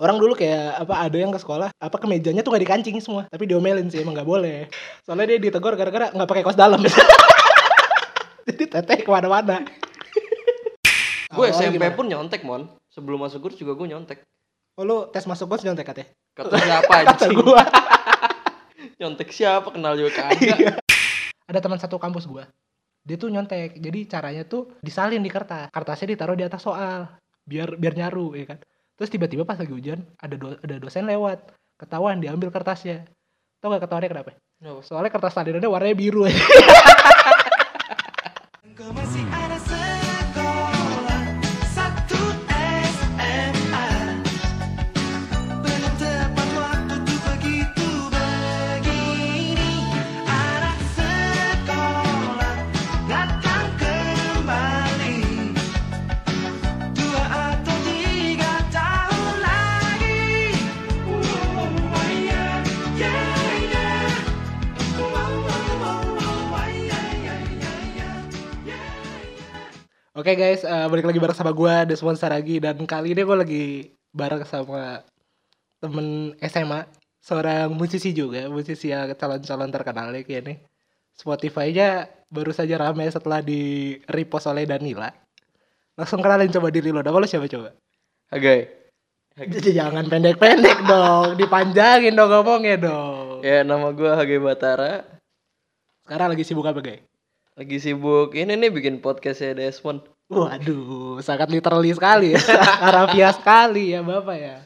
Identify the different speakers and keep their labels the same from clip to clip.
Speaker 1: orang dulu kayak apa ada yang ke sekolah apa kemejanya tuh gak dikancing semua tapi diomelin sih emang nggak boleh soalnya dia ditegur gara-gara nggak pakai kaos dalam jadi teteh ke
Speaker 2: mana-mana
Speaker 1: Gue
Speaker 2: SMP
Speaker 1: gimana?
Speaker 2: pun nyontek mon. Sebelum masuk kurs juga gue nyontek.
Speaker 1: oh lu tes masuk kos nyontek katanya
Speaker 2: Kata siapa
Speaker 1: kata
Speaker 2: anjing?
Speaker 1: gua
Speaker 2: Nyontek siapa kenal juga kagak.
Speaker 1: Iya. ada teman satu kampus gua dia tuh nyontek jadi caranya tuh disalin di kertas kertasnya ditaruh di atas soal biar biar nyaru ya kan terus tiba-tiba pas lagi hujan ada do- ada dosen lewat. Ketahuan diambil kertasnya. Tau gak ketahuannya kenapa?
Speaker 2: Kenapa?
Speaker 1: soalnya kertas salinannya warnanya biru. ya Oke guys, eh, balik lagi bareng sama gue Desmond Saragi dan kali ini gue lagi bareng sama temen SMA, seorang musisi juga, musisi yang calon-calon terkenal ya kayak nih. Spotify-nya baru saja ramai setelah di repost oleh Danila. Langsung kenalin coba diri lo, nama lo siapa coba?
Speaker 2: Hagai.
Speaker 1: Jadi jangan pendek-pendek dong, dipanjangin dong ngomongnya dong.
Speaker 2: Ya nama gue Hagai Batara.
Speaker 1: Sekarang lagi sibuk apa guys?
Speaker 2: Lagi sibuk ini nih bikin podcastnya Desmond.
Speaker 1: Waduh, sangat literally sekali ya. Harafiah sekali ya Bapak ya.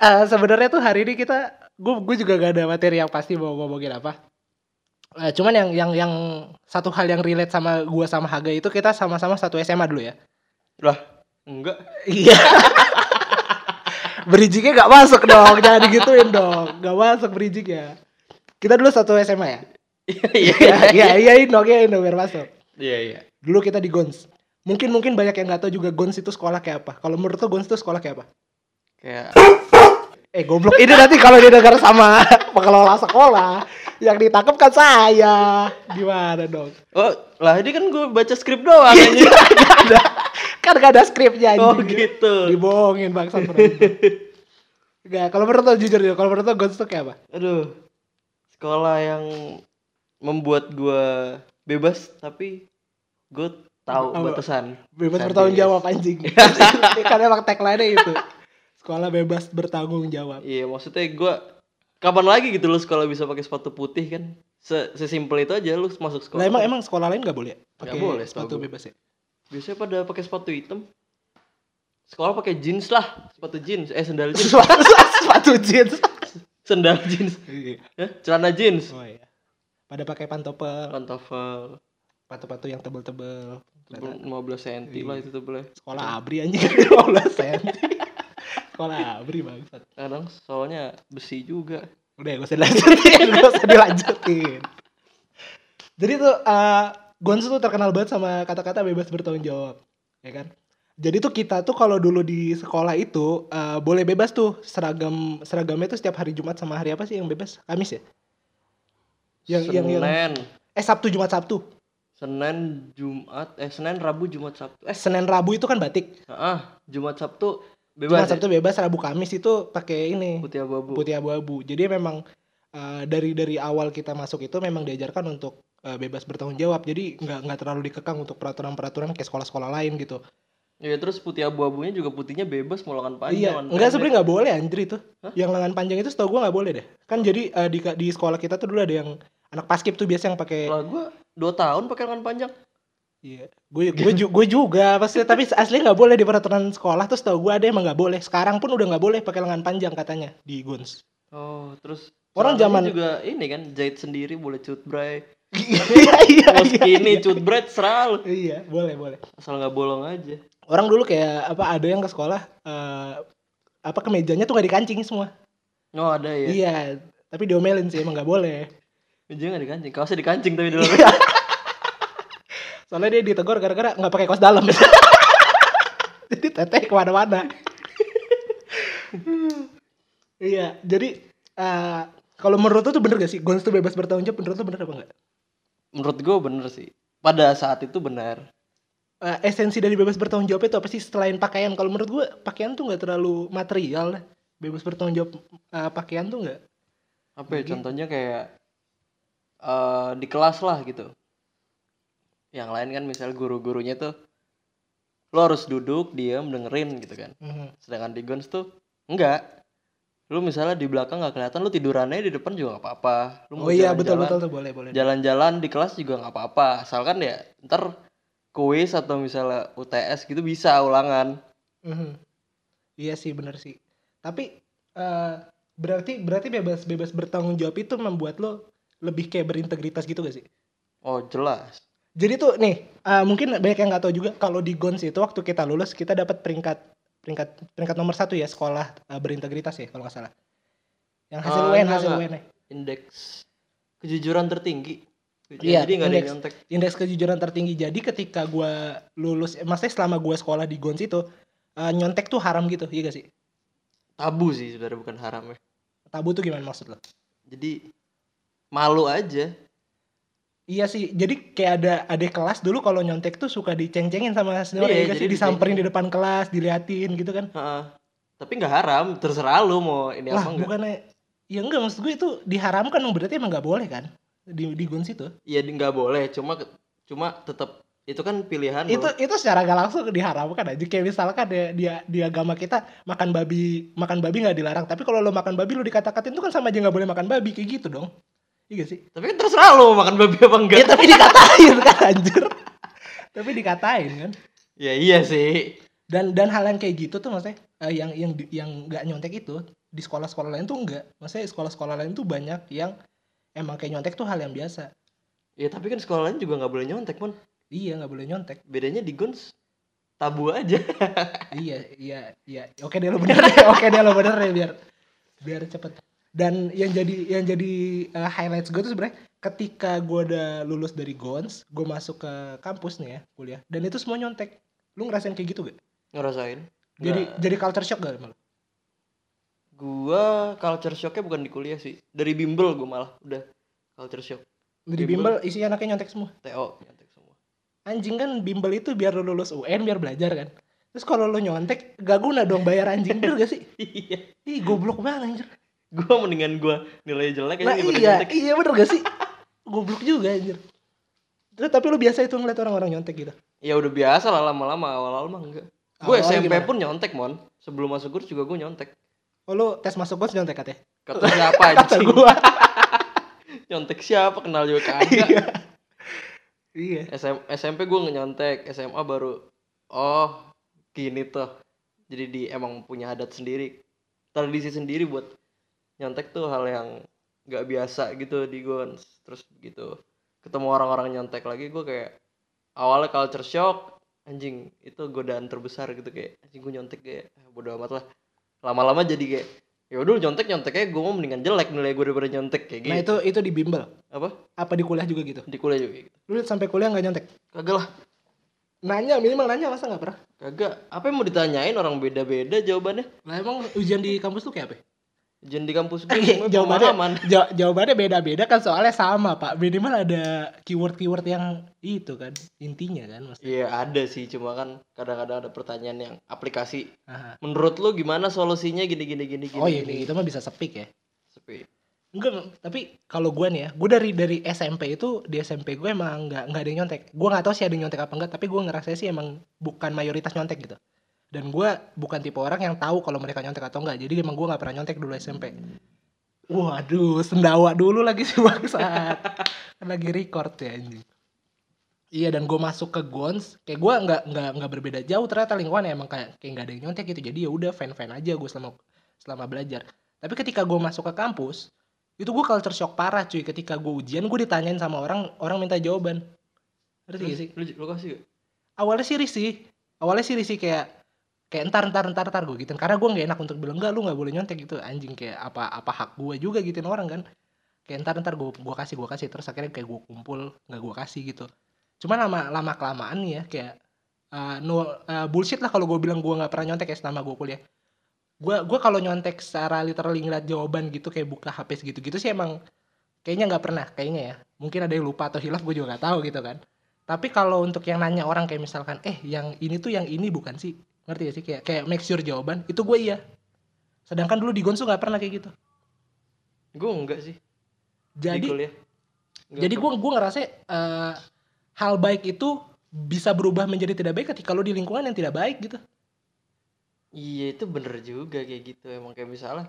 Speaker 1: Eh sebenarnya tuh hari ini kita gue gue juga gak ada materi yang pasti mau ngomongin apa. Eh, cuman yang yang yang satu hal yang relate sama gua sama Haga itu kita sama-sama satu SMA dulu ya.
Speaker 2: Lah, enggak.
Speaker 1: Iya. Bridgingnya gak masuk dong, jangan digituin dong. Gak masuk bridgingnya. Kita dulu satu SMA ya.
Speaker 2: Iya,
Speaker 1: Iya, iya, iya, dong, iya, dong, biar masuk.
Speaker 2: Iya, iya.
Speaker 1: Dulu kita di Gons. Mungkin mungkin banyak yang nggak tahu juga Gons itu sekolah kayak apa. Kalau menurut lo Gons itu sekolah kayak apa?
Speaker 2: Kayak
Speaker 1: Eh goblok ini nanti kalau didengar sama pengelola sekolah yang ditangkap kan saya. Gimana dong?
Speaker 2: Oh, lah ini kan gue baca skrip doang anjing.
Speaker 1: Gak ada. Kan gak ada skripnya
Speaker 2: Oh, gitu.
Speaker 1: Dibohongin bangsat penonton. Gak, kalau menurut lo jujur ya, kalau menurut lo Gons itu kayak apa?
Speaker 2: Aduh. Sekolah yang membuat gue bebas tapi gue tahu
Speaker 1: Apa?
Speaker 2: batasan.
Speaker 1: Bebas bertanggung jawab anjing. kan emang tagline-nya itu. Sekolah bebas bertanggung jawab.
Speaker 2: Iya, maksudnya gue kapan lagi gitu lo sekolah bisa pakai sepatu putih kan? Se Sesimpel itu aja lu masuk sekolah.
Speaker 1: Lah emang emang sekolah lain gak boleh ya? Pakai
Speaker 2: boleh,
Speaker 1: sepatu bebas ya?
Speaker 2: Biasanya pada pakai sepatu hitam. Sekolah pakai jeans lah, sepatu jeans, eh sendal jeans,
Speaker 1: sepatu, jeans.
Speaker 2: sendal jeans,
Speaker 1: Iya.
Speaker 2: Eh, celana jeans,
Speaker 1: oh iya. Pada pakai pantopel,
Speaker 2: pantofel,
Speaker 1: sepatu-sepatu yang tebel-tebel.
Speaker 2: 15 cm lah itu tuh boleh.
Speaker 1: Sekolah abri anjing 15 cm. Sekolah abri bangsat.
Speaker 2: Kadang soalnya besi juga.
Speaker 1: Udah gak usah dilanjutin, gak usah dilanjutin. Jadi tuh eh Gonzo tuh terkenal banget sama kata-kata bebas bertanggung jawab, ya kan? Jadi tuh kita tuh kalau dulu di sekolah itu eh, boleh bebas tuh seragam seragamnya tuh setiap hari Jumat sama hari apa sih yang bebas? Kamis ya? Yang yang yang
Speaker 2: Senin,
Speaker 1: eh Sabtu Jumat Sabtu.
Speaker 2: Senin, Jumat, eh Senin, Rabu, Jumat, Sabtu. Eh,
Speaker 1: Senin Rabu itu kan batik.
Speaker 2: ah, Jumat, Sabtu
Speaker 1: Jumat
Speaker 2: bebas. ya?
Speaker 1: Sabtu bebas, Rabu Kamis itu pakai ini
Speaker 2: Putih abu-abu.
Speaker 1: putih abu-abu. Jadi memang eh, dari dari awal kita masuk itu memang diajarkan untuk eh, bebas bertanggung jawab. Jadi nggak nggak terlalu dikekang untuk peraturan-peraturan kayak sekolah-sekolah lain gitu.
Speaker 2: Ya terus putih abu-abunya juga putihnya bebas mau lengan panjang.
Speaker 1: iya,
Speaker 2: lengan
Speaker 1: enggak sebenarnya nggak boleh anjir itu.
Speaker 2: Hah?
Speaker 1: Yang lengan panjang itu setahu gua nggak boleh deh. Kan jadi eh, di di sekolah kita tuh dulu ada yang anak paskib tuh biasa yang pakai
Speaker 2: Lah gua 2 tahun pakai lengan panjang.
Speaker 1: Iya, gue gue gue juga pasti tapi asli nggak boleh di peraturan sekolah tuh setahu gue ada emang nggak boleh. Sekarang pun udah nggak boleh pakai lengan panjang katanya di Guns.
Speaker 2: Oh, terus
Speaker 1: Orang zaman-
Speaker 2: juga ini kan jahit sendiri boleh cut bray.
Speaker 1: Iya iya
Speaker 2: Mau
Speaker 1: iya.
Speaker 2: skinny cut bray seral.
Speaker 1: Iya, boleh boleh.
Speaker 2: Asal nggak bolong aja.
Speaker 1: Orang dulu kayak apa ada yang ke sekolah eh apa kemejanya tuh nggak dikancing semua.
Speaker 2: Oh, ada ya.
Speaker 1: Iya, tapi diomelin sih emang nggak boleh.
Speaker 2: Meja nggak dikancing, kaosnya dikancing tapi di dalam.
Speaker 1: Soalnya dia ditegur gara-gara nggak pakai kaos dalam. Jadi teteh ke mana-mana. iya, jadi eh kalau menurut lu tuh bener gak sih Guns tuh bebas bertanggung jawab menurut lu bener apa enggak?
Speaker 2: Menurut gua bener sih. Pada saat itu benar.
Speaker 1: eh, esensi dari bebas bertanggung jawab itu apa sih selain pakaian kalau menurut gue pakaian tuh nggak terlalu material lah bebas bertanggung jawab eh, pakaian tuh nggak
Speaker 2: apa ya
Speaker 1: Mungkin.
Speaker 2: contohnya kayak eh di kelas lah gitu. Yang lain kan misal guru-gurunya tuh lo harus duduk diam dengerin gitu kan.
Speaker 1: Mhm.
Speaker 2: sedangkan di Gons tuh enggak. Lu misalnya di belakang nggak kelihatan lu tidurannya di depan juga nggak apa-apa. Lu mau
Speaker 1: oh iya betul
Speaker 2: jalan-jalan-
Speaker 1: betul tuh boleh boleh.
Speaker 2: jalan-jalan di kelas juga nggak apa-apa. Asalkan ya ntar kuis atau misalnya UTS gitu bisa ulangan.
Speaker 1: Mhm. Iya sih bener sih. Tapi eh, berarti berarti bebas bebas bertanggung jawab itu membuat lo lebih kayak berintegritas gitu gak sih?
Speaker 2: oh jelas
Speaker 1: Jadi tuh nih eh, mungkin banyak yang nggak tahu juga kalau di Gons itu waktu kita lulus kita dapat peringkat peringkat peringkat nomor satu ya sekolah eh, berintegritas ya kalau nggak salah. Yang hasil
Speaker 2: Ah,
Speaker 1: UN
Speaker 2: enggak,
Speaker 1: hasil. UN
Speaker 2: indeks kejujuran tertinggi
Speaker 1: Iya,
Speaker 2: jadi
Speaker 1: indeks.
Speaker 2: nyontek
Speaker 1: Indeks kejujuran tertinggi. Jadi ketika gua lulus, eh, maksudnya selama gua sekolah di Gons itu eh, nyontek tuh haram gitu, iya gak sih?
Speaker 2: tabu sih sebenarnya bukan haram ya
Speaker 1: Tabu tuh gimana maksud lo?
Speaker 2: jadi malu aja
Speaker 1: Iya sih, jadi kayak ada adik kelas dulu kalau nyontek tuh suka diceng-cengin sama senior
Speaker 2: Iya,
Speaker 1: ya
Speaker 2: jadi
Speaker 1: disamperin di depan kelas, diliatin gitu kan.
Speaker 2: Heeh. tapi nggak haram terserah lu mau ini
Speaker 1: lah,
Speaker 2: apa enggak
Speaker 1: bukannya ya enggak maksud gue itu diharamkan dong berarti emang nggak boleh kan di di Guns itu.
Speaker 2: Iya nggak boleh cuma cuma tetap itu kan pilihan
Speaker 1: Itu
Speaker 2: lu.
Speaker 1: itu secara gak langsung diharamkan aja kayak misalkan ya dia di agama kita makan babi makan babi nggak dilarang tapi kalau lo makan babi lo dikata-katain itu kan sama aja nggak boleh makan babi kayak gitu dong. Iya sih?
Speaker 2: tapi kan terserah mau makan babi apa enggak.
Speaker 1: Ya tapi dikatain kan anjir. tapi dikatain kan.
Speaker 2: ya iya sih.
Speaker 1: Dan dan hal yang kayak gitu tuh maksudnya eh, yang yang yang nggak nyontek itu di sekolah-sekolah lain tuh enggak. Maksudnya sekolah-sekolah lain tuh banyak yang emang kayak nyontek tuh hal yang biasa.
Speaker 2: Ya tapi kan sekolah lain juga nggak boleh nyontek mon.
Speaker 1: Iya nggak boleh nyontek.
Speaker 2: Bedanya di Guns tabu aja.
Speaker 1: Iya iya iya. Oke deh lo bener deh oke deh lo bener deh biar biar cepet dan yang jadi yang jadi eh, highlights gue tuh sebenarnya ketika gue udah lulus dari Gons gue masuk ke kampus nih ya kuliah. Dan itu semua nyontek. Lu ngerasain kayak gitu gak?
Speaker 2: Ngerasain?
Speaker 1: Jadi
Speaker 2: Nggak.
Speaker 1: jadi culture shock gak malu
Speaker 2: gua culture shocknya bukan di kuliah sih. Dari bimbel gua malah udah. Culture shock.
Speaker 1: Di
Speaker 2: Bimbel.
Speaker 1: bimbel. isi anaknya nyontek semua?
Speaker 2: TO nyontek semua.
Speaker 1: Anjing kan bimbel itu biar lu lulus UN biar belajar kan. Terus kalau lu nyontek gak guna dong bayar anjing bener gak sih?
Speaker 2: Iya.
Speaker 1: Ih goblok banget anjir
Speaker 2: gua mendingan gua nilai jelek
Speaker 1: nah iya
Speaker 2: nyontek.
Speaker 1: iya bener gak sih? Goblok juga anjir. Terus tapi lu biasa itu ngeliat orang-orang nyontek gitu?
Speaker 2: Ya udah biasa lah lama-lama awal-awal mah enggak. Gue SMP
Speaker 1: gimana?
Speaker 2: pun nyontek mon. Sebelum masuk kurs juga gue nyontek.
Speaker 1: Oh lu tes masuk kos nyontek katanya?
Speaker 2: Kata siapa
Speaker 1: kata
Speaker 2: anjing?
Speaker 1: gua.
Speaker 2: Nyontek siapa? Kenal juga kagak.
Speaker 1: Iya.
Speaker 2: SM, SMP gue nyontek. SMA baru oh gini tuh. Jadi di emang punya adat sendiri. Tradisi sendiri buat nyontek tuh hal yang nggak biasa gitu di Gons. Terus begitu ketemu orang-orang nyontek lagi gue kayak awalnya culture shock anjing itu godaan terbesar gitu kayak anjing gue nyontek kayak ah, bodo amat lah. Lama-lama jadi kayak ya udah nyontek nyontek aja gue mau mendingan jelek nilai gue daripada nyontek kayak gitu.
Speaker 1: nah itu itu di bimbel.
Speaker 2: Apa?
Speaker 1: Apa di kuliah juga gitu?
Speaker 2: Di kuliah juga kayak gitu.
Speaker 1: Lu sampai kuliah nggak nyontek?
Speaker 2: Kagak lah.
Speaker 1: Nanya minimal nanya masa nggak pernah?
Speaker 2: Kagak. Apa yang mau ditanyain orang beda-beda jawabannya.
Speaker 1: lah emang ujian di kampus tuh kayak apa
Speaker 2: Ujian di kampus gue
Speaker 1: jawabannya
Speaker 2: pemahaman.
Speaker 1: ja- jawabannya beda-beda kan soalnya sama pak minimal ada keyword-keyword yang itu kan intinya kan maksudnya
Speaker 2: Iya ada sih, cuma kan kadang-kadang ada pertanyaan yang aplikasi.
Speaker 1: Aha.
Speaker 2: Menurut lu gimana solusinya gini gini
Speaker 1: oh iya
Speaker 2: gini.
Speaker 1: itu mah bisa sepik ya
Speaker 2: Sepi.
Speaker 1: enggak tapi kalau gue nih ya gue dari dari SMP itu di SMP gue emang nggak nggak ada yang nyontek gue nggak tahu sih ada yang nyontek apa enggak tapi gue ngerasa sih emang bukan mayoritas nyontek gitu dan gue bukan tipe orang yang tahu kalau mereka nyontek atau enggak. Jadi emang gue nggak pernah nyontek dulu SMP waduh sendawa dulu lagi sih bangsat. Kan lagi record ya anjing. Iya dan gue masuk ke Gons kayak gue nggak nggak nggak berbeda jauh ternyata lingkungan emang kayak kayak nggak ada yang nyontek gitu. Jadi ya udah fan fan aja gue selama selama belajar. Tapi ketika gue masuk ke kampus itu gue culture shock parah cuy. Ketika gue ujian gue ditanyain sama orang orang minta jawaban. Ngerti gak sih?
Speaker 2: Lu, lu kasih gak?
Speaker 1: awalnya sih risih. Awalnya sih risih kayak kayak entar entar entar entar gue gitu karena gue nggak enak untuk bilang enggak lu nggak boleh nyontek gitu. Anjing kayak apa apa hak gue juga gituin orang kan. Kayak entar entar gue gua kasih gue kasih. Terus akhirnya kayak gue kumpul nggak gue kasih gitu. Cuman lama lama kelamaan ya kayak uh, no uh, bullshit lah kalau gue bilang gue nggak pernah nyontek ya selama gue kuliah. Gue gue kalau nyontek secara literally ngeliat jawaban gitu kayak buka HP gitu gitu sih emang kayaknya nggak pernah kayaknya ya. Mungkin ada yang lupa atau hilaf gue juga nggak tahu gitu kan. Tapi kalau untuk yang nanya orang kayak misalkan, eh yang ini tuh yang ini bukan sih? Ngerti gak sih? Kayak kayak make sure jawaban, itu gue iya. Sedangkan dulu di Gonsu gak pernah kayak gitu.
Speaker 2: gue enggak sih di
Speaker 1: Jadi
Speaker 2: Enggak
Speaker 1: jadi gue gue ngerasa eh, hal baik itu bisa berubah menjadi tidak baik ketika lo di lingkungan yang tidak baik gitu.
Speaker 2: iya itu bener juga kayak gitu emang kayak misalnya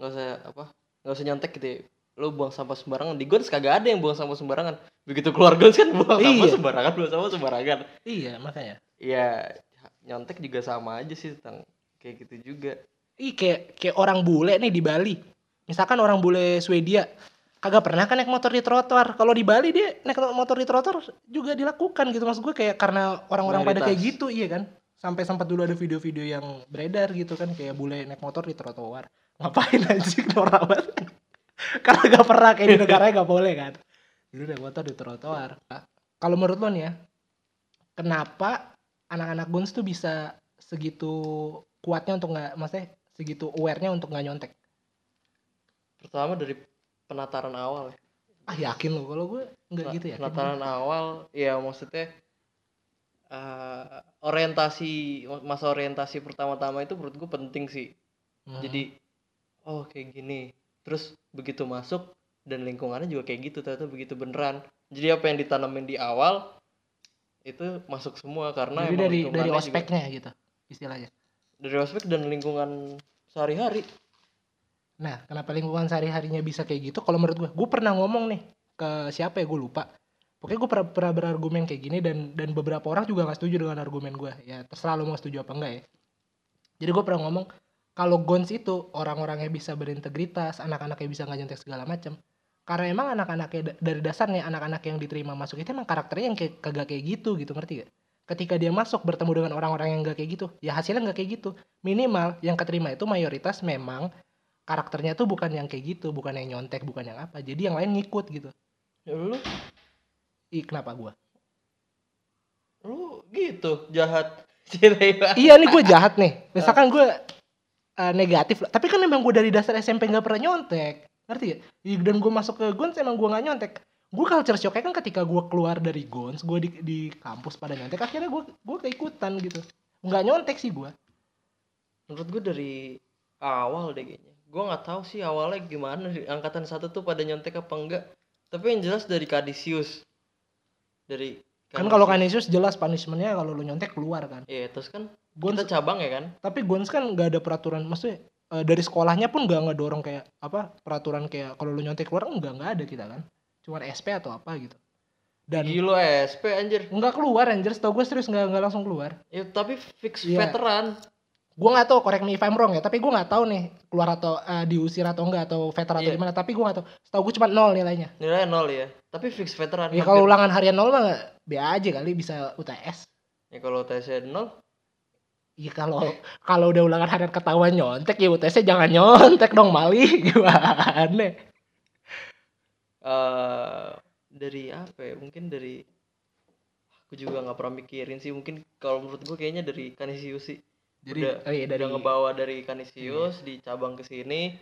Speaker 2: nggak usah apa nggak usah nyontek gitu ya. lo buang sampah sembarangan di Gons kagak ada yang buang sampah sembarangan begitu keluar Gons kan buang sampah
Speaker 1: Iya.
Speaker 2: sembarangan buang sampah sembarangan
Speaker 1: Iya makanya.
Speaker 2: ya nyontek juga sama aja sih tentang kayak gitu juga
Speaker 1: Ih kayak kayak orang bule nih di Bali. Misalkan orang bule Swedia kagak pernah kan naik motor di trotoar. Kalau di Bali dia naik motor di trotoar juga dilakukan gitu maksud gue kayak karena orang-orang pada kayak gitu iya kan. Sampai sempat dulu ada video-video yang beredar gitu kan kayak bule naik motor di trotoar. Ngapain anjing norak banget. karena gak pernah kayak di negaranya gak boleh kan. Dulu naik motor di trotoar. Kalau menurut lo nih ya, kenapa anak-anak Guns tuh bisa segitu kuatnya untuk nggak, maksudnya segitu aware-nya untuk nggak nyontek?
Speaker 2: pertama dari penataran awal ya
Speaker 1: Ah yakin lo, kalau gue nggak gitu ya.
Speaker 2: penataran awal ya maksudnya eh, orientasi masa orientasi pertama-tama itu menurut gue penting sih
Speaker 1: Hmm.
Speaker 2: jadi oh kayak gini terus begitu masuk dan lingkungannya juga kayak gitu ternyata begitu beneran jadi apa yang ditanamin di awal itu masuk semua karena
Speaker 1: Jadi dari dari
Speaker 2: lingkungannya juga-
Speaker 1: ospeknya gitu istilahnya.
Speaker 2: dari ospek dan lingkungan sehari-hari
Speaker 1: Nah, kenapa lingkungan sehari-harinya bisa kayak gitu? Kalau menurut gue, gue pernah ngomong nih ke siapa ya gue lupa. Pokoknya gue pernah, pernah berargumen kayak gini dan dan beberapa orang juga nggak setuju dengan argumen gue. Ya terserah lo mau setuju apa enggak ya. Jadi gue pernah ngomong kalau Gons itu orang-orangnya bisa berintegritas, anak-anaknya bisa nggak nyontek segala macam. Karena emang anak-anaknya da- dari dasarnya anak-anak yang diterima masuk itu emang karakternya yang kayak kagak kayak gitu gitu ngerti gak? Ketika dia masuk bertemu dengan orang-orang yang nggak kayak gitu, ya hasilnya nggak kayak gitu. Minimal yang keterima itu mayoritas memang karakternya tuh bukan yang kayak gitu, bukan yang nyontek, bukan yang apa. Jadi yang lain ngikut gitu.
Speaker 2: ya lu
Speaker 1: Ih, kenapa gua?
Speaker 2: lu gitu jahat
Speaker 1: iya nih gue jahat nih. Misalkan gue eh, negatif, tapi kan emang gue dari dasar SMP nggak pernah nyontek, ngerti ya? Dan gue masuk ke Gons emang gue nggak nyontek. Gue culture shock kan ketika gue keluar dari Gons, gue di, di kampus pada nyontek, akhirnya gue gue keikutan gitu. Nggak nyontek sih gue.
Speaker 2: menurut gue dari awal deh kayaknya gue nggak tahu sih awalnya gimana di angkatan satu tuh pada nyontek apa enggak tapi yang jelas dari Kadisius dari
Speaker 1: Kan kalau Canisius jelas punishmentnya kalau lu nyontek keluar kan.
Speaker 2: Iya, terus kan
Speaker 1: Gons
Speaker 2: kita cabang ya kan?
Speaker 1: tapi Gons kan nggak ada peraturan maksudnya eh, dari sekolahnya pun nggak ngedorong kayak apa peraturan kayak kalau lu nyontek keluar enggak nggak ada kita kan cuma SP atau apa gitu dan
Speaker 2: Gila SP anjir.
Speaker 1: nggak keluar anjir tau gue serius nggak nggak langsung keluar
Speaker 2: Ya tapi fix
Speaker 1: Iya.
Speaker 2: veteran.
Speaker 1: gue nggak tahu correct me if I'm wrong ya tapi gue nggak tahu nih keluar atau eh, diusir atau enggak atau veteran atau
Speaker 2: Iya.
Speaker 1: gimana tapi gue nggak tahu setahu gue cuma nol nilainya
Speaker 2: Nilainya nol ya. Tapi fix veteran.
Speaker 1: ya kalau ulangan harian nol mah B aja kali bisa UTS
Speaker 2: ya kalau tesnya nol
Speaker 1: Iya kalau kalau udah ulangan harian ketahuan nyontek ya UTS jangan nyontek dong Mali gimana
Speaker 2: eh dari apa ya? Mungkin dari aku juga nggak pernah mikirin sih. Mungkin kalau menurut gue kayaknya dari Canisius sih.
Speaker 1: jadi
Speaker 2: udah,
Speaker 1: oh iya, dari
Speaker 2: udah ngebawa dari Canisius di cabang ke sini.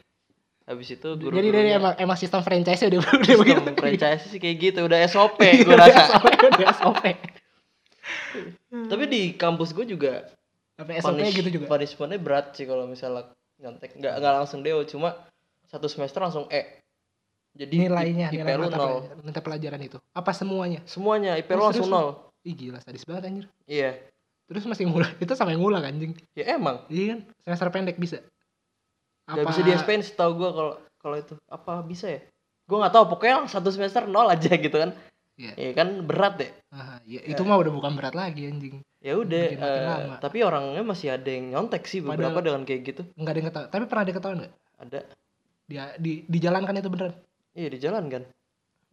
Speaker 2: Habis itu guru
Speaker 1: jadi dari emang, emang sistem franchise udah udah begitu
Speaker 2: franchise sih kayak gitu, udah SOP gue rasa.
Speaker 1: udah SOP
Speaker 2: Tapi di kampus gue juga
Speaker 1: tapi SOP
Speaker 2: punish-
Speaker 1: gitu juga.
Speaker 2: punishmentnya berat sih kalau misalnya nyontek. Nggak nggak langsung deo cuma satu semester langsung E. Jadi
Speaker 1: nilainya
Speaker 2: IP
Speaker 1: nilai
Speaker 2: lu
Speaker 1: mata,
Speaker 2: nol.
Speaker 1: mata pelajaran itu. Apa semuanya?
Speaker 2: Semuanya IP
Speaker 1: Oh,
Speaker 2: lu langsung nol.
Speaker 1: Ih gila sadis banget anjir.
Speaker 2: Iya.
Speaker 1: Terus masih ngulang itu sampai ngulang anjing.
Speaker 2: Ya emang.
Speaker 1: Iya kan? Semester pendek bisa.
Speaker 2: Nggak bisa di SPN setahu gue kalau kalau itu. Apa bisa ya? Gue nggak tahu pokoknya satu semester nol aja gitu kan.
Speaker 1: Iya.
Speaker 2: Iya kan? Berat deh.
Speaker 1: Ah, ya, itu mah udah bukan berat lagi anjing
Speaker 2: ya udah
Speaker 1: lama.
Speaker 2: tapi orangnya masih ada yang nyontek sih beberapa
Speaker 1: Padahal-
Speaker 2: dengan kayak gitu.
Speaker 1: nggak ada yang ketahuan. Tapi pernah ada ketahuan nggak?
Speaker 2: Ada.
Speaker 1: Dia di dijalankan itu beneran?
Speaker 2: Iya di jalan kan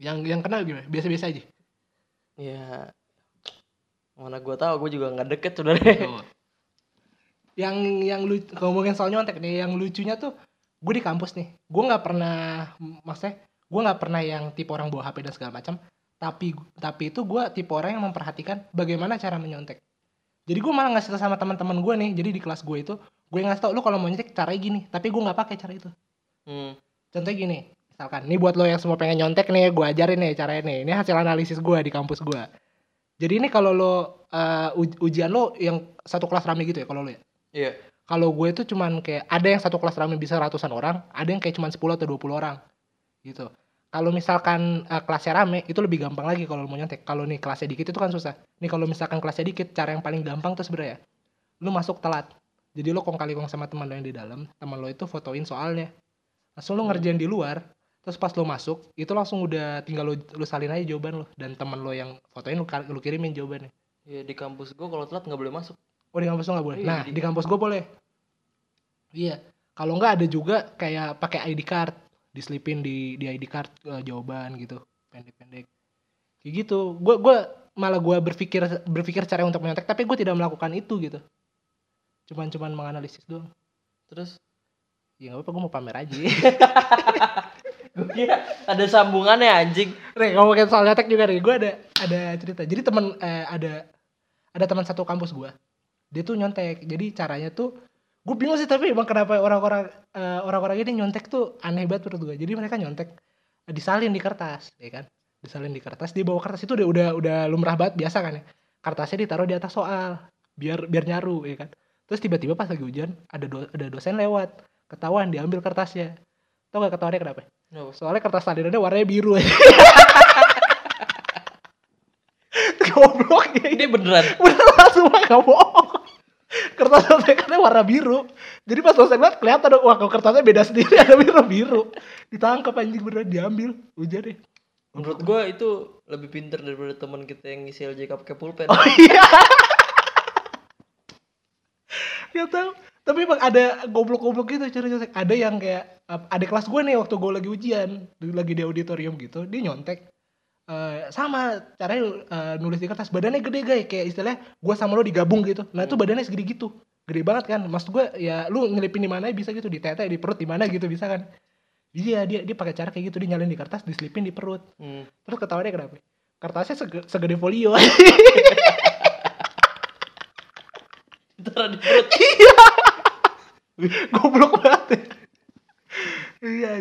Speaker 1: yang yang kenal gimana? Biasa-biasa aja?
Speaker 2: Ya mana gue tahu gue juga nggak deket sebenarnya.
Speaker 1: Oh. yang yang lu ngomongin soal nyontek nih yang lucunya tuh gue di kampus nih. Gue nggak pernah maksudnya gue nggak pernah yang tipe orang bawa hp dan segala macam. Tapi tapi itu gue tipe orang yang memperhatikan bagaimana cara menyontek jadi gue malah ngasih tau sama teman-teman gue nih jadi di kelas gue itu gue ngasih tau lu kalau mau nyontek caranya gini tapi gue nggak pakai cara itu
Speaker 2: hmm.
Speaker 1: contohnya gini misalkan nih buat lo yang semua pengen nyontek nih gue ajarin nih caranya nih ini hasil analisis gue di kampus gue Jadi ini kalau lo uj- ujian lo yang satu kelas rame gitu ya kalau lo ya.
Speaker 2: Iya.
Speaker 1: Kalau gue itu cuman kayak ada yang satu kelas rame bisa ratusan orang, ada yang kayak cuman 10 atau 20 orang. Gitu. Kalau misalkan eh, kelasnya rame itu lebih gampang lagi kalau mau nyontek. Kalau nih kelasnya dikit itu kan susah. Nih kalau misalkan kelasnya dikit, cara yang paling gampang tuh sebenarnya lu masuk telat. Jadi lo kong kali kong sama teman lo yang di dalam, teman lo itu fotoin soalnya. Langsung lo ngerjain di luar, terus pas lo masuk, itu langsung udah tinggal lo, lo salin aja jawaban lo dan teman lo yang fotoin lo, lo kirimin jawabannya.
Speaker 2: Iya di kampus gue kalau telat nggak boleh masuk.
Speaker 1: Oh di kampus lo nggak boleh.
Speaker 2: Iya,
Speaker 1: Nah
Speaker 2: jadi-
Speaker 1: di kampus gue boleh. Iya. Kalau nggak ada juga kayak pakai ID card, diselipin di di ID card eh, jawaban gitu, pendek-pendek. Kayak gitu. Gue gua malah gue berpikir berpikir cara untuk menyontek, tapi gue tidak melakukan itu gitu. Cuman cuman menganalisis doang.
Speaker 2: Terus
Speaker 1: Ya nggak apa-apa, gue mau pamer aja.
Speaker 2: gue kira ada sambungannya anjing.
Speaker 1: Nih ngomongin soal nyontek juga nih, gue ada ada cerita. Jadi teman eh, ada ada teman satu kampus gue, dia tuh nyontek. Jadi caranya tuh gue bingung sih tapi emang kenapa orang-orang eh, orang-orang ini nyontek tuh aneh banget menurut gue. Jadi mereka nyontek eh, disalin di kertas, ya kan? Disalin di kertas, dia bawa kertas itu udah udah udah lumrah banget biasa kan ya. Kertasnya ditaruh di atas soal biar biar nyaru, ya kan? Terus tiba-tiba pas lagi hujan ada do- ada dosen lewat, ketahuan diambil kertasnya. Tau gak ketahuannya kenapa?
Speaker 2: Kenapa?
Speaker 1: Soalnya kertas salinannya warnanya biru ya. Goblok ya.
Speaker 2: Ini beneran.
Speaker 1: Beneran semua gak bohong. Kertas contekannya warna biru. Jadi pas dosen lihat kelihatan dong, wah kalau kertasnya beda sendiri ada biru biru. Ditangkap anjing beneran diambil. Ujar deh.
Speaker 2: Menurut gue itu lebih pinter daripada teman kita yang ngisi LJK pakai pulpen.
Speaker 1: Oh iya. Gak tahu. Tapi emang ada goblok-goblok gitu cara nyontek. Ada yang kayak ada kelas gue nih waktu gue lagi ujian, lagi di auditorium gitu, dia nyontek. Eh, sama caranya eh, nulis di kertas badannya gede guys kayak istilahnya gue sama lo digabung gitu. Nah itu badannya segede gitu. Gede banget kan? Maksud gue ya lu ngelipin di mana bisa gitu di tete di perut di mana gitu bisa kan? Iya dia dia pakai cara kayak gitu dia nyalin di kertas diselipin di perut.
Speaker 2: Hmm.
Speaker 1: terus ketawanya kenapa? Kertasnya sege- segede folio.
Speaker 2: Taruh di perut.
Speaker 1: goblok banget ya. iya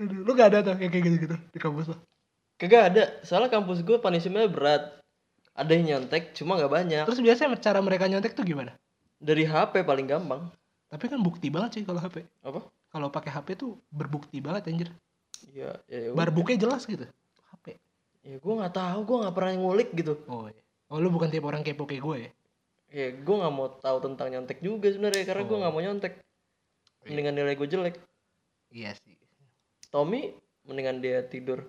Speaker 1: lu gak ada tuh kayak gitu gitu di kampus lo
Speaker 2: Kagak ada. Soalnya kampus gue punishmentnya berat. Ada yang nyontek, cuma nggak banyak.
Speaker 1: terus biasanya cara mereka nyontek tuh gimana
Speaker 2: Dari HP paling gampang.
Speaker 1: tapi kan bukti banget sih kalau HP
Speaker 2: Apa?
Speaker 1: kalau pakai HP tuh berbukti banget anjir
Speaker 2: Iya, ya, ya,
Speaker 1: barbuknya jelas gitu HP
Speaker 2: ya gue nggak tahu, gue nggak pernah ngulik gitu.
Speaker 1: oh iya oh lu bukan tipe orang kepo kayak gue ya
Speaker 2: Ya gue nggak mau tahu tentang nyontek juga sebenarnya karena gue
Speaker 1: Oh.
Speaker 2: nggak mau nyontek. Mendingan nilai gue jelek.
Speaker 1: iya sih
Speaker 2: Tommy mendingan dia tidur.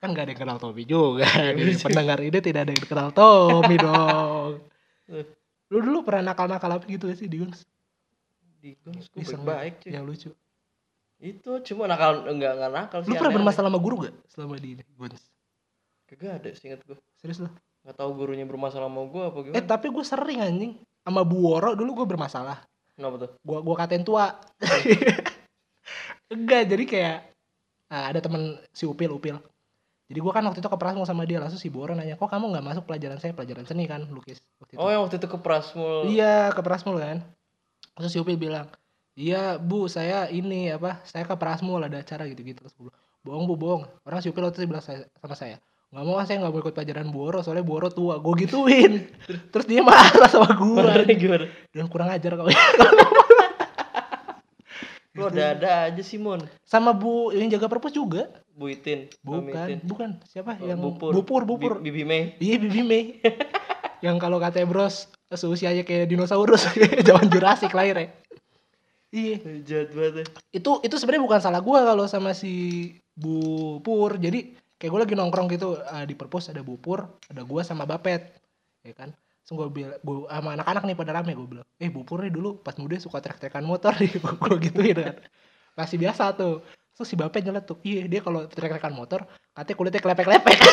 Speaker 1: Kan gak ada yang kenal Tommy juga di pendengar ini tidak ada yang kenal Tommy dong
Speaker 2: Eh.
Speaker 1: lu dulu pernah nakal-nakal apa gitu sih di Guns
Speaker 2: Di gue
Speaker 1: Iseng
Speaker 2: baik cuy.
Speaker 1: yang lucu
Speaker 2: Itu cuma nakal enggak enggak nakal sih.
Speaker 1: lu pernah bermasalah sama guru gak selama di Guns
Speaker 2: Kagak ada sih inget gue.
Speaker 1: serius lu
Speaker 2: Nggak tahu gurunya bermasalah sama gue apa
Speaker 1: eh
Speaker 2: gimana.
Speaker 1: tapi gue sering anjing sama Bu Woro dulu gue bermasalah
Speaker 2: Kenapa tuh?
Speaker 1: gua gua katain tua enggak jadi kayak ah, ada temen si Upil Upil jadi gua kan waktu itu ke Prasmul sama dia langsung si Boro nanya kok kamu nggak masuk pelajaran saya? Pelajaran seni kan lukis waktu itu.
Speaker 2: Oh yang waktu itu ke Prasmul.
Speaker 1: iya ke Prasmul kan. Terus si Upil bilang iya bu saya ini apa saya ke Prasmul ada acara gitu gitu terus gua bilang, bohong bu bohong. Orang si Upil waktu itu bilang saya, sama saya nggak mau ah, saya nggak mau ikut pelajaran Boro soalnya Boro tua. Gue gituin. Terus dia marah sama
Speaker 2: gimana?
Speaker 1: dan kurang ajar kau
Speaker 2: Lu ada-ada aja Simon.
Speaker 1: sama Bu yang jaga perpus juga
Speaker 2: Bu Itin.
Speaker 1: Bukan,
Speaker 2: Itin.
Speaker 1: bukan. Siapa
Speaker 2: Oh,
Speaker 1: yang
Speaker 2: Bupur.
Speaker 1: Bupur, Bupur.
Speaker 2: Bi- Bibi Mei.
Speaker 1: Iya, Bibi Mei. yang kalau katanya bros seusianya kayak dinosaurus zaman Jurassic lahir ya. Iya,
Speaker 2: Jahat banget ya.
Speaker 1: itu itu sebenarnya bukan salah gua kalau sama si Bu Pur. Jadi kayak gue lagi nongkrong gitu eh, di perpus ada Bu Pur, ada gua sama Bapet. Ya kan? Terus gue bilang, gua sama anak-anak nih pada rame gue bilang, eh Bu Pur nih dulu pas muda suka trek-trekan motor nih, gue gituin kan. Masih biasa tuh. Terus si Bapet nyeletuk, tuh, iya dia kalau trek-trekan motor, katanya kulitnya kelepek-lepek.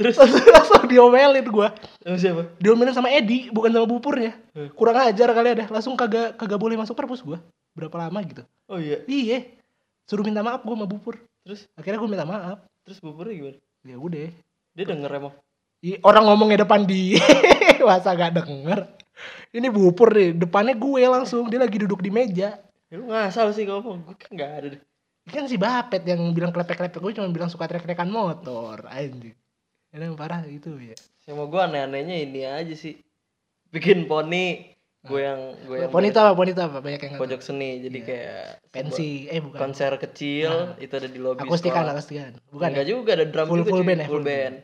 Speaker 2: Terus
Speaker 1: langsung diomelin gua
Speaker 2: sama siapa?
Speaker 1: diomelin sama Edi bukan sama bupurnya
Speaker 2: Hmm.
Speaker 1: kurang ajar kali ada langsung kagak kagak boleh masuk perpus gua berapa lama gitu
Speaker 2: Oh iya.
Speaker 1: iya suruh minta maaf gua sama bupur
Speaker 2: Terus
Speaker 1: akhirnya gua minta maaf
Speaker 2: terus buburnya gimana?
Speaker 1: ya udah
Speaker 2: Dia denger emang.
Speaker 1: Ih, orang ngomongnya depan dia masa gak denger ini bupur nih depannya gue langsung dia lagi duduk di meja
Speaker 2: Ya lu ngasal sih ngomong. Gue kan nggak ada deh.
Speaker 1: Kan si Bapet yang bilang klepek-klepek gue cuma bilang suka trek-trekan motor anjing. Ini yang parah itu ya.
Speaker 2: Sama gue aneh-anehnya ini aja sih. Bikin poni, gue yang gue yang
Speaker 1: Poni itu apa? Poni itu apa? Banyak yang nggak
Speaker 2: pojok seni. Jadi
Speaker 1: Iya.
Speaker 2: kayak
Speaker 1: pensi eh bukan.
Speaker 2: konser kecil itu ada di lobi
Speaker 1: Akustikan,
Speaker 2: sekolah.
Speaker 1: akustikan. Bukan.
Speaker 2: Enggak
Speaker 1: ya?
Speaker 2: juga ada drum
Speaker 1: Full-
Speaker 2: juga
Speaker 1: full band ya,
Speaker 2: full band.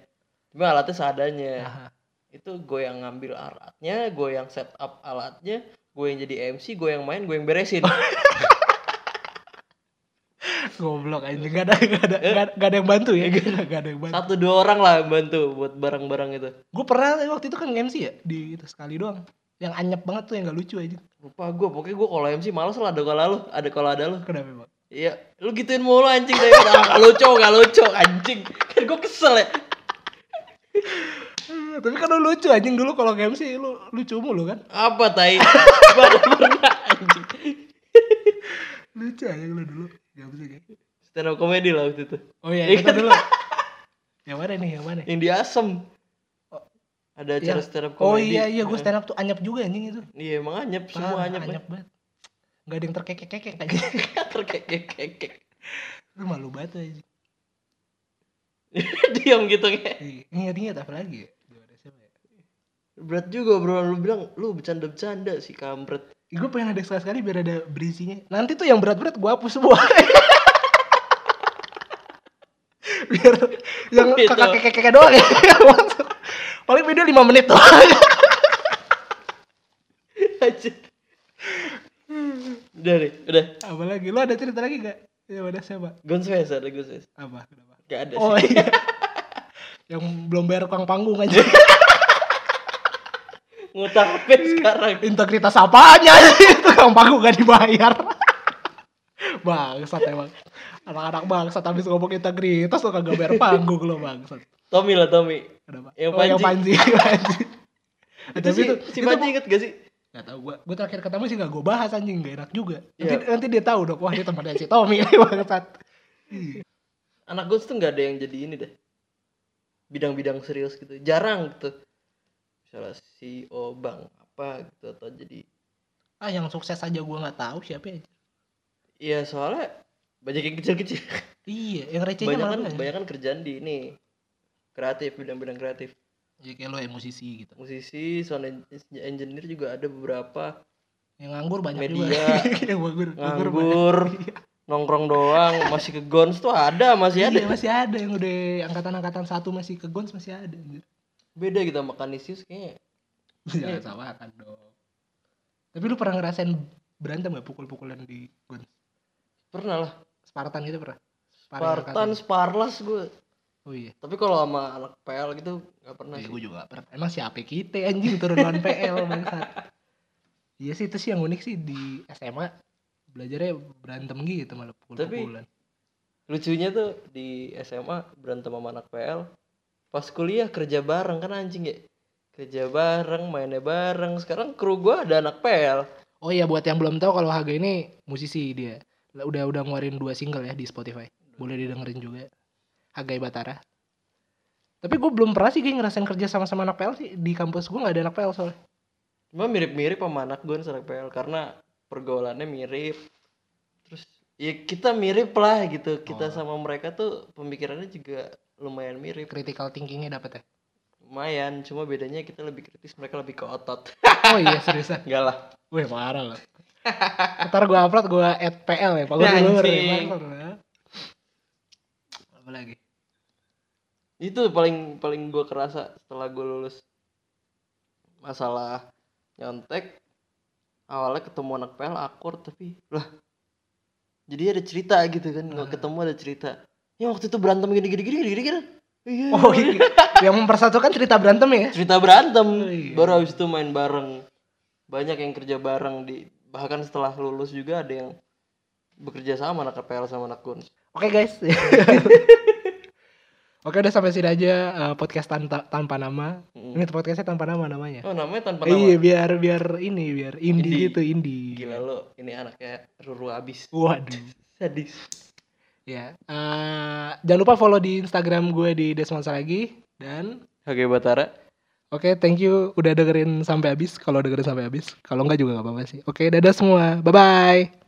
Speaker 2: Cuma alatnya seadanya.
Speaker 1: Aha.
Speaker 2: Itu gue yang ngambil alatnya, gue yang set up alatnya, gue yang jadi MC, gue yang main, gue yang beresin.
Speaker 1: Goblok anjing. Gak ada gak ada gak, ada- gak ada yang bantu ya. Gak ada, gak ada yang bantu.
Speaker 2: Satu dua orang lah yang bantu buat barang-barang itu.
Speaker 1: Gue pernah waktu itu kan MC ya di itu sekali doang. Yang anyep banget tuh yang gak lucu aja.
Speaker 2: Lupa gue, pokoknya gue kalau MC males lah ada kalau lu, ada kalau ada lu.
Speaker 1: Kenapa bang?
Speaker 2: Iya, lu gituin mulu anjing dari gak lucu, gak lucu anjing. Kan gue kesel ya.
Speaker 1: Tapi kan lu lucu anjing dulu kalau MC lu lucu mulu kan?
Speaker 2: Apa tai? Mana pernah anjing.
Speaker 1: Lucu aja lu dulu. MC kan?
Speaker 2: Stand up comedy lah waktu itu.
Speaker 1: Oh iya,
Speaker 2: kan?
Speaker 1: dulu. yang mana nih? Yang mana?
Speaker 2: Yang di Asem. Ada acara
Speaker 1: Yang-
Speaker 2: stand up
Speaker 1: Oh
Speaker 2: comedy.
Speaker 1: iya iya gue stand up tuh anyep juga anjing itu.
Speaker 2: Iya emang anyep, semua
Speaker 1: Parah,
Speaker 2: anyep.
Speaker 1: anyep banget. Gak ada yang terkekek-kekek aja.
Speaker 2: Terkekek-kekek.
Speaker 1: Lu malu banget tuh anjing.
Speaker 2: Diam gitu nge.
Speaker 1: Iya, Ingat-ingat apa lagi ya?
Speaker 2: Berat juga bro, lu bilang lu bercanda-bercanda sih kampret.
Speaker 1: Gue pengen ada sekali-sekali biar ada berisinya. Nanti tuh yang berat-berat gue hapus semua. biar yang
Speaker 2: Gitu.
Speaker 1: kakek-kakek doang ya. Masuk. Paling video 5 menit.
Speaker 2: Anjir. udah nih, udah.
Speaker 1: apa lagi? Lu ada cerita lagi gak? Ya udah siapa?
Speaker 2: Gonsves ada Gonsves.
Speaker 1: Apa? Kenapa?
Speaker 2: Gak ada
Speaker 1: Oh
Speaker 2: sih.
Speaker 1: iya. yang belum bayar tukang panggung aja.
Speaker 2: Ngutang HP sekarang.
Speaker 1: Integritas apanya tukang panggung gak dibayar. bangsat emang. Anak-anak bangsat habis ngomong integritas lo kagak bayar panggung lo bangsat.
Speaker 2: Tommy lah Tommy.
Speaker 1: Kenapa?
Speaker 2: Yang
Speaker 1: oh, yang
Speaker 2: Panji.
Speaker 1: Panji. Panji.
Speaker 2: Itu sih,
Speaker 1: itu,
Speaker 2: si
Speaker 1: itu
Speaker 2: Panji inget gak sih?
Speaker 1: Gak tau gue, gue terakhir ketemu sih gak gue bahas anjing, gak enak juga. Nanti,
Speaker 2: Iya.
Speaker 1: nanti dia tahu dong, wah dia temannya si Tommy bangsat.
Speaker 2: Anak gue tuh gak ada yang jadi ini deh. Bidang-bidang serius gitu. Jarang gitu. Misalnya CEO bank apa gitu atau jadi
Speaker 1: Ah yang sukses aja gue gak tahu siapa ya.
Speaker 2: Iya soalnya banyak yang kecil-kecil.
Speaker 1: Iya, yang recehnya
Speaker 2: banyak kan
Speaker 1: banyak.
Speaker 2: banyak kan kerjaan di ini kreatif bidang-bidang kreatif
Speaker 1: Ya kayak lo ya musisi gitu.
Speaker 2: musisi sound en- engineer juga ada beberapa
Speaker 1: Yang nganggur banyak
Speaker 2: Media.
Speaker 1: juga. yang nganggur, nganggur
Speaker 2: nganggur nongkrong doang masih ke gons tuh ada masih ada
Speaker 1: Iya, masih ada yang udah angkatan-angkatan satu masih ke Gons masih ada.
Speaker 2: beda kita makan Kanisius kayaknya
Speaker 1: Jangan samakan dong. Tapi lu pernah ngerasain berantem gak pukul-pukulan di Gons?
Speaker 2: pernah lah
Speaker 1: Spartan gitu pernah?
Speaker 2: Spartan Sparlas gue
Speaker 1: Oh iya.
Speaker 2: tapi kalau sama anak PL gitu nggak pernah
Speaker 1: Iya, gue juga gak pernah. Emang siapa kita anjing turun non PL bangsat. Iya sih itu sih yang unik sih di SMA belajarnya berantem gitu malah pukul-pukulan.
Speaker 2: lucunya tuh di SMA berantem sama anak PL pas kuliah kerja bareng kan anjing ya kerja bareng mainnya bareng sekarang kru gua ada anak PL
Speaker 1: Oh iya buat yang belum tahu kalau Haga ini musisi dia. Udah udah ngeluarin dua single ya di Spotify. Boleh didengerin juga. Hagai Batara. Tapi gue belum pernah sih kayak ngerasain kerja sama-sama anak PL sih. Di kampus gue gak ada anak PL soalnya.
Speaker 2: cuma mirip-mirip sama anak gue anak PL karena pergaulannya mirip terus ya kita mirip lah gitu kita
Speaker 1: Oh.
Speaker 2: sama mereka tuh pemikirannya juga lumayan mirip
Speaker 1: Critical thinkingnya dapet ya.
Speaker 2: lumayan cuma bedanya kita lebih kritis mereka lebih ke otot
Speaker 1: Oh iya seriusan.
Speaker 2: enggak lah
Speaker 1: Wih parah loh. Ntar gue upload gue add PL ya. Pak gue dulu
Speaker 2: Anjing.
Speaker 1: Apa lagi?
Speaker 2: Itu paling paling gue kerasa setelah gue lulus masalah nyontek awalnya ketemu anak PL akur tapi lah jadi ada cerita gitu kan nggak
Speaker 1: Ah.
Speaker 2: ketemu ada cerita ya waktu itu berantem gini gini gini gini gini iya
Speaker 1: Oh iya. yang mempersatukan cerita berantem ya.
Speaker 2: cerita berantem
Speaker 1: Oh, iya.
Speaker 2: baru habis itu main bareng banyak yang kerja bareng di bahkan setelah lulus juga ada yang bekerja sama anak PL sama anak Guns
Speaker 1: Oke guys. Oke udah sampai sini aja eh, podcast tanpa, tanpa nama.
Speaker 2: Mm.
Speaker 1: Ini podcastnya tanpa nama namanya.
Speaker 2: oh namanya tanpa nama
Speaker 1: Iya biar biar ini biar indie,
Speaker 2: Indie.
Speaker 1: gitu indie.
Speaker 2: gila lo ini anaknya Ruru abis
Speaker 1: Waduh.
Speaker 2: sadis
Speaker 1: Ya. eh, jangan lupa follow di Instagram gue di Desmond Saragi dan
Speaker 2: Oke Batara
Speaker 1: Oke, thank you udah dengerin sampai habis. Kalau dengerin sampai habis, kalau enggak juga nggak apa-apa sih. Oke, dadah semua. Bye bye.